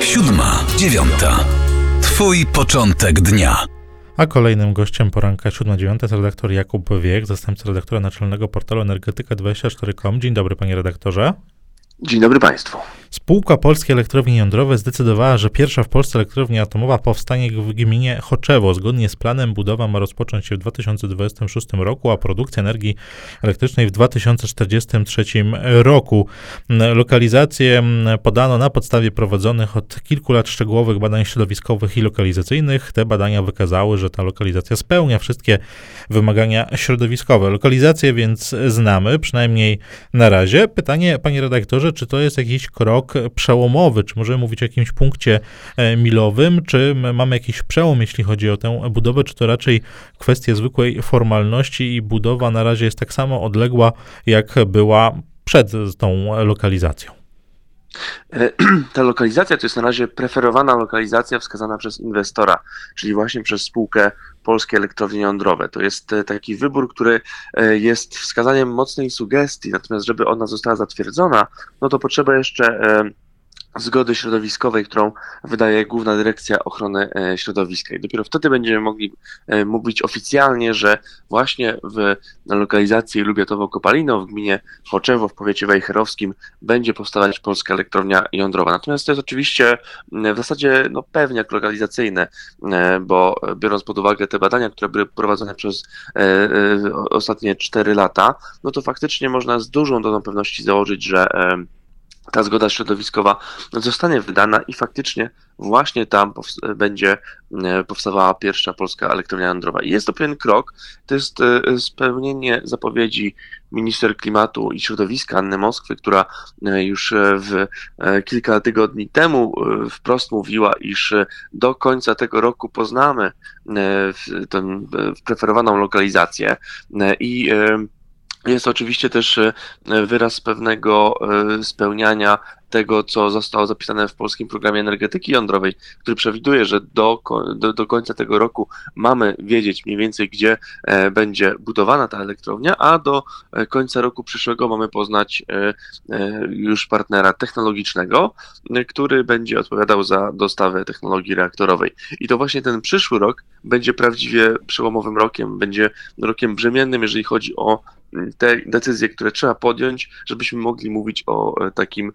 Siódma, dziewiąta. Twój początek dnia. A kolejnym gościem poranka 7.9 jest redaktor Jakub Wiek, zastępca redaktora naczelnego portalu energetyka24.com. Dzień dobry panie redaktorze. Dzień dobry Państwu. Spółka Polskie Elektrownie Jądrowe zdecydowała, że pierwsza w Polsce elektrownia atomowa powstanie w gminie Choczewo. Zgodnie z planem budowa ma rozpocząć się w 2026 roku, a produkcja energii elektrycznej w 2043 roku. Lokalizację podano na podstawie prowadzonych od kilku lat szczegółowych badań środowiskowych i lokalizacyjnych. Te badania wykazały, że ta lokalizacja spełnia wszystkie wymagania środowiskowe. Lokalizację więc znamy, przynajmniej na razie. Pytanie, panie redaktorze, czy to jest jakiś krok rok przełomowy? Czy możemy mówić o jakimś punkcie e, milowym? Czy mamy jakiś przełom, jeśli chodzi o tę budowę? Czy to raczej kwestia zwykłej formalności i budowa na razie jest tak samo odległa, jak była przed tą lokalizacją? E, ta lokalizacja to jest na razie preferowana lokalizacja wskazana przez inwestora, czyli właśnie przez spółkę Polskie Elektrownie Jądrowe. To jest e, taki wybór, który jest wskazaniem mocnej sugestii, natomiast żeby ona została zatwierdzona, no to potrzeba jeszcze zgody środowiskowej, którą wydaje Główna Dyrekcja Ochrony e, Środowiska. I dopiero wtedy będziemy mogli e, mówić oficjalnie, że właśnie w lokalizacji Lubiatowo-Kopalino w gminie Choczewo w powiecie wejherowskim będzie powstawać polska elektrownia jądrowa. Natomiast to jest oczywiście w zasadzie no, pewniak lokalizacyjny, e, bo biorąc pod uwagę te badania, które były prowadzone przez ostatnie 4 lata, no to faktycznie można z dużą dozą pewności założyć, że ta zgoda środowiskowa zostanie wydana i faktycznie właśnie tam będzie e, powstawała pierwsza polska elektrownia jądrowa. I jest to pewien krok, to jest e, spełnienie zapowiedzi minister klimatu i środowiska Anny Moskwy, która e, już w kilka tygodni temu wprost mówiła, iż do końca tego roku poznamy tę preferowaną lokalizację i jest oczywiście też e, wyraz pewnego e, spełniania tego, co zostało zapisane w polskim programie energetyki jądrowej, który przewiduje, że do, do, do końca tego roku mamy wiedzieć mniej więcej, gdzie e, będzie budowana ta elektrownia, a do końca roku przyszłego mamy poznać już partnera technologicznego, który będzie odpowiadał za dostawę technologii reaktorowej. I to właśnie ten przyszły rok będzie prawdziwie przełomowym rokiem, będzie rokiem brzemiennym, jeżeli chodzi o te decyzje, które trzeba podjąć, żebyśmy mogli mówić o e, takim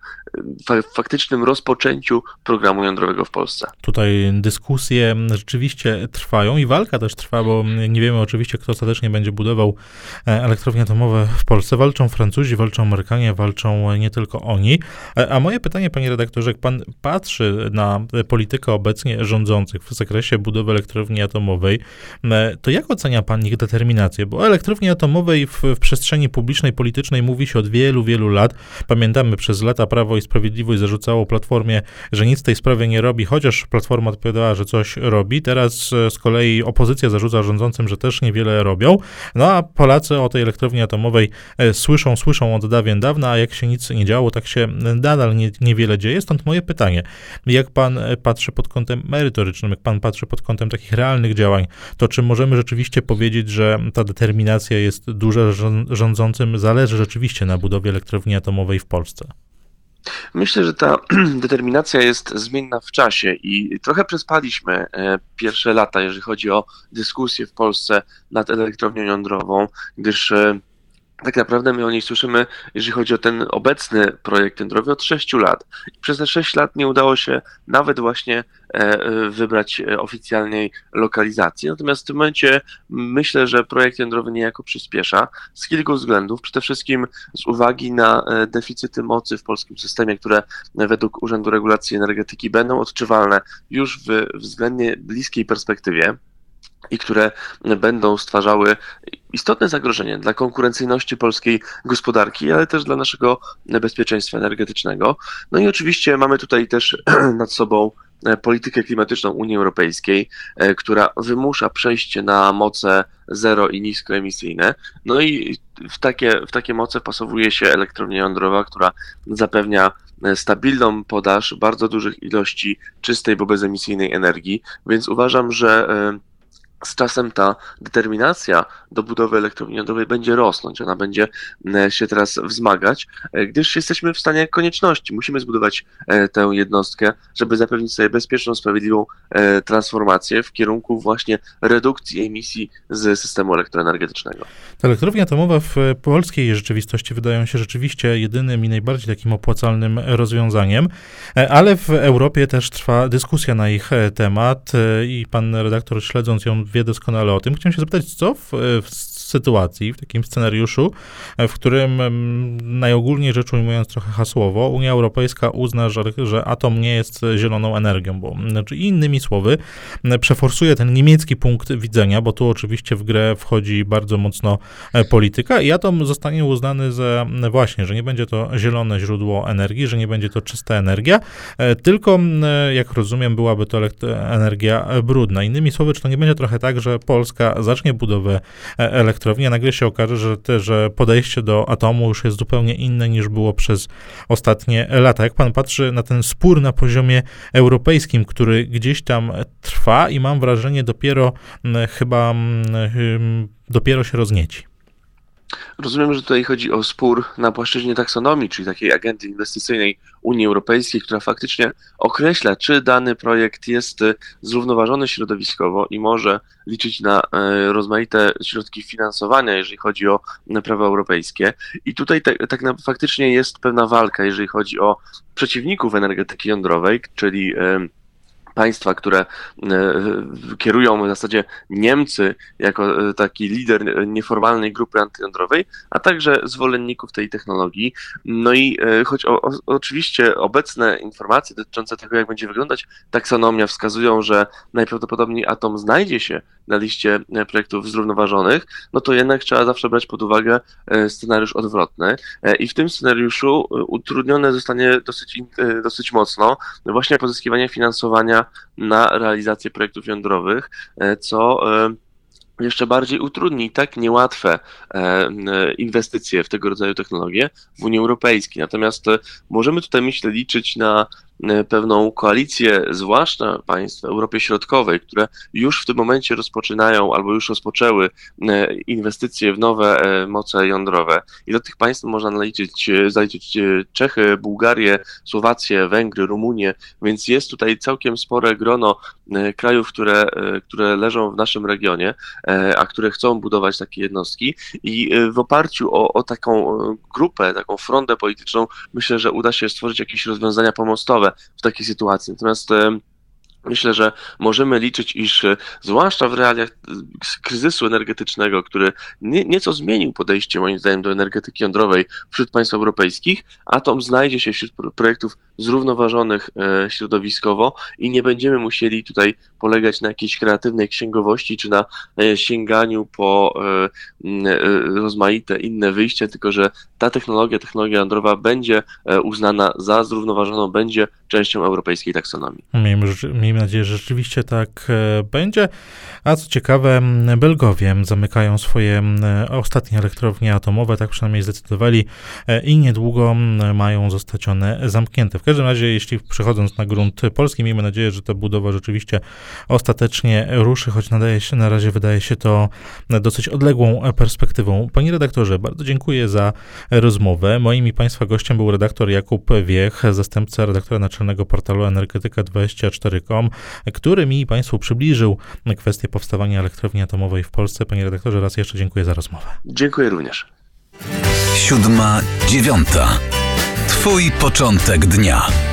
e, faktycznym rozpoczęciu programu jądrowego w Polsce. Tutaj dyskusje rzeczywiście trwają i walka też trwa, bo nie wiemy oczywiście, kto ostatecznie będzie budował e, elektrownie atomowe w Polsce. Walczą Francuzi, walczą Amerykanie, walczą nie tylko oni. A moje pytanie, panie redaktorze, jak pan patrzy na politykę obecnie rządzących w zakresie budowy elektrowni atomowej, to jak ocenia pan ich determinację? Bo elektrowni atomowej w, w przestrzeni publicznej, politycznej mówi się od wielu, wielu lat. Pamiętamy, przez lata Prawo i Sprawiedliwość zarzucało Platformie, że nic w tej sprawie nie robi, chociaż Platforma odpowiadała, że coś robi. Teraz e, z kolei opozycja zarzuca rządzącym, że też niewiele robią. No a Polacy o tej elektrowni atomowej e, słyszą, słyszą od dawien dawna, a jak się nic nie działo, tak się nadal nie, niewiele dzieje. Stąd moje pytanie, jak pan e, patrzy pod kątem merytorycznym, jak pan patrzy pod kątem takich realnych działań, to czy możemy rzeczywiście powiedzieć, że ta determinacja jest duża, że rządzącym zależy rzeczywiście na budowie elektrowni atomowej w Polsce? Myślę, że ta determinacja jest zmienna w czasie i trochę przespaliśmy e, pierwsze lata, jeżeli chodzi o dyskusję w Polsce nad elektrownią jądrową, gdyż e, tak naprawdę my o niej słyszymy, jeżeli chodzi o ten obecny projekt jądrowy, od 6 lat. I przez te 6 lat nie udało się nawet właśnie e, wybrać oficjalnej lokalizacji. Natomiast w tym momencie myślę, że projekt jądrowy niejako przyspiesza z kilku względów. Przede wszystkim z uwagi na e, deficyty mocy w polskim systemie, które według Urzędu Regulacji Energetyki będą odczuwalne już w względnie bliskiej perspektywie i które będą stwarzały istotne zagrożenie dla konkurencyjności polskiej gospodarki, ale też dla naszego bezpieczeństwa energetycznego. No i oczywiście mamy tutaj też nad sobą politykę klimatyczną Unii Europejskiej, e, która wymusza przejście na moce zero i niskoemisyjne. No i w takie, w takie moce pasowuje się elektrownia jądrowa, która zapewnia stabilną podaż bardzo dużych ilości czystej, bo bezemisyjnej energii, więc uważam, że e, z czasem ta determinacja do budowy elektrowni jądrowej będzie rosnąć, ona będzie e, się teraz wzmagać, e, gdyż jesteśmy w stanie konieczności. Musimy zbudować e, tę jednostkę, żeby zapewnić sobie bezpieczną, sprawiedliwą transformację w kierunku właśnie redukcji emisji z systemu elektroenergetycznego. Te elektrownie atomowe w polskiej rzeczywistości wydają się rzeczywiście jedynym i najbardziej takim opłacalnym rozwiązaniem, ale w Europie też trwa dyskusja na ich temat i pan redaktor śledząc ją wie doskonale o tym. Chciałem się zapytać, co w, w sytuacji, w takim scenariuszu, w którym najogólniej rzecz ujmując trochę hasłowo, Unia Europejska uzna, że, że atom nie jest zieloną energią, bo znaczy innymi słowy przeforsuje ten niemiecki punkt widzenia, bo tu oczywiście w grę wchodzi bardzo mocno e, polityka i atom zostanie uznany za właśnie, że nie będzie to zielone źródło energii, że nie będzie to czysta energia, e, tylko jak rozumiem byłaby to energia brudna. Innymi słowy, czy to nie będzie trochę tak, że Polska zacznie budowę e, elektrowni, a nagle się okaże, że, te, że podejście do atomu już jest zupełnie inne niż było przez ostatnie lata. Jak pan patrzy na ten spór na poziomie europejskim, który gdzieś tam trwa i mam wrażenie dopiero chyba dopiero się roznieci. Rozumiem, że tutaj chodzi o spór na płaszczyźnie taksonomii, czyli takiej agendy inwestycyjnej Unii Europejskiej, która faktycznie określa, czy dany projekt jest zrównoważony środowiskowo i może liczyć na e, rozmaite środki finansowania, jeżeli chodzi o prawa europejskie. I tutaj tak, tak faktycznie jest pewna walka, jeżeli chodzi o przeciwników energetyki jądrowej, czyli państwa, które e, kierują w zasadzie Niemcy jako e, taki lider nieformalnej grupy antyjądrowej, a także zwolenników tej technologii. No i e, choć o, o, oczywiście obecne informacje dotyczące tego, jak będzie wyglądać taksonomia, wskazują, że najprawdopodobniej atom znajdzie się na liście projektów zrównoważonych, no to jednak trzeba zawsze brać pod uwagę scenariusz odwrotny. I w tym scenariuszu utrudnione zostanie dosyć, dosyć mocno właśnie pozyskiwanie finansowania na realizację projektów jądrowych, e, co e, jeszcze bardziej utrudni tak niełatwe e, inwestycje w tego rodzaju technologie w Unii Europejskiej. Natomiast możemy tutaj, myślę, liczyć na pewną koalicję, zwłaszcza państw w Europie Środkowej, które już w tym momencie rozpoczynają albo już rozpoczęły e, inwestycje w nowe e, moce jądrowe. I do tych państw można naliczyć, zaliczyć Czechy, Bułgarię, Słowację, Węgry, Rumunię, więc jest tutaj całkiem spore grono krajów, które, które leżą w naszym regionie, a które chcą budować takie jednostki i w oparciu o, o taką grupę, taką frontę polityczną, myślę, że uda się stworzyć jakieś rozwiązania pomostowe, w takiej sytuacji. Natomiast Myślę, że możemy liczyć, iż e, zwłaszcza w realiach e, kryzysu energetycznego, który nie, nieco zmienił podejście moim zdaniem do energetyki jądrowej wśród państw europejskich, atom znajdzie się wśród projektów zrównoważonych e, środowiskowo i nie będziemy musieli tutaj polegać na jakiejś kreatywnej księgowości czy na sięganiu po rozmaite inne wyjścia, tylko że ta technologia, technologia jądrowa będzie uznana za zrównoważoną, będzie częścią europejskiej taksonomii. Miejmy, miejmy nadzieję, że rzeczywiście tak e, będzie. A co ciekawe, Belgowie zamykają swoje ostatnie elektrownie atomowe, tak przynajmniej zdecydowali e, i niedługo mają zostać one zamknięte. W każdym razie, jeśli przechodząc na grunt polski, miejmy nadzieję, że ta budowa rzeczywiście ostatecznie ruszy, choć nadaje się, na razie wydaje się to dosyć odległą perspektywą. Panie redaktorze, bardzo dziękuję za rozmowę. Moim i Państwa gościem był redaktor Jakub Wiech, zastępca redaktora naczelnego portalu energetyka24.com, który mi Państwu przybliżył kwestię powstawania elektrowni atomowej w Polsce. Panie redaktorze, raz jeszcze dziękuję za rozmowę. Dziękuję również. Siódma, dziewiąta. Twój początek dnia.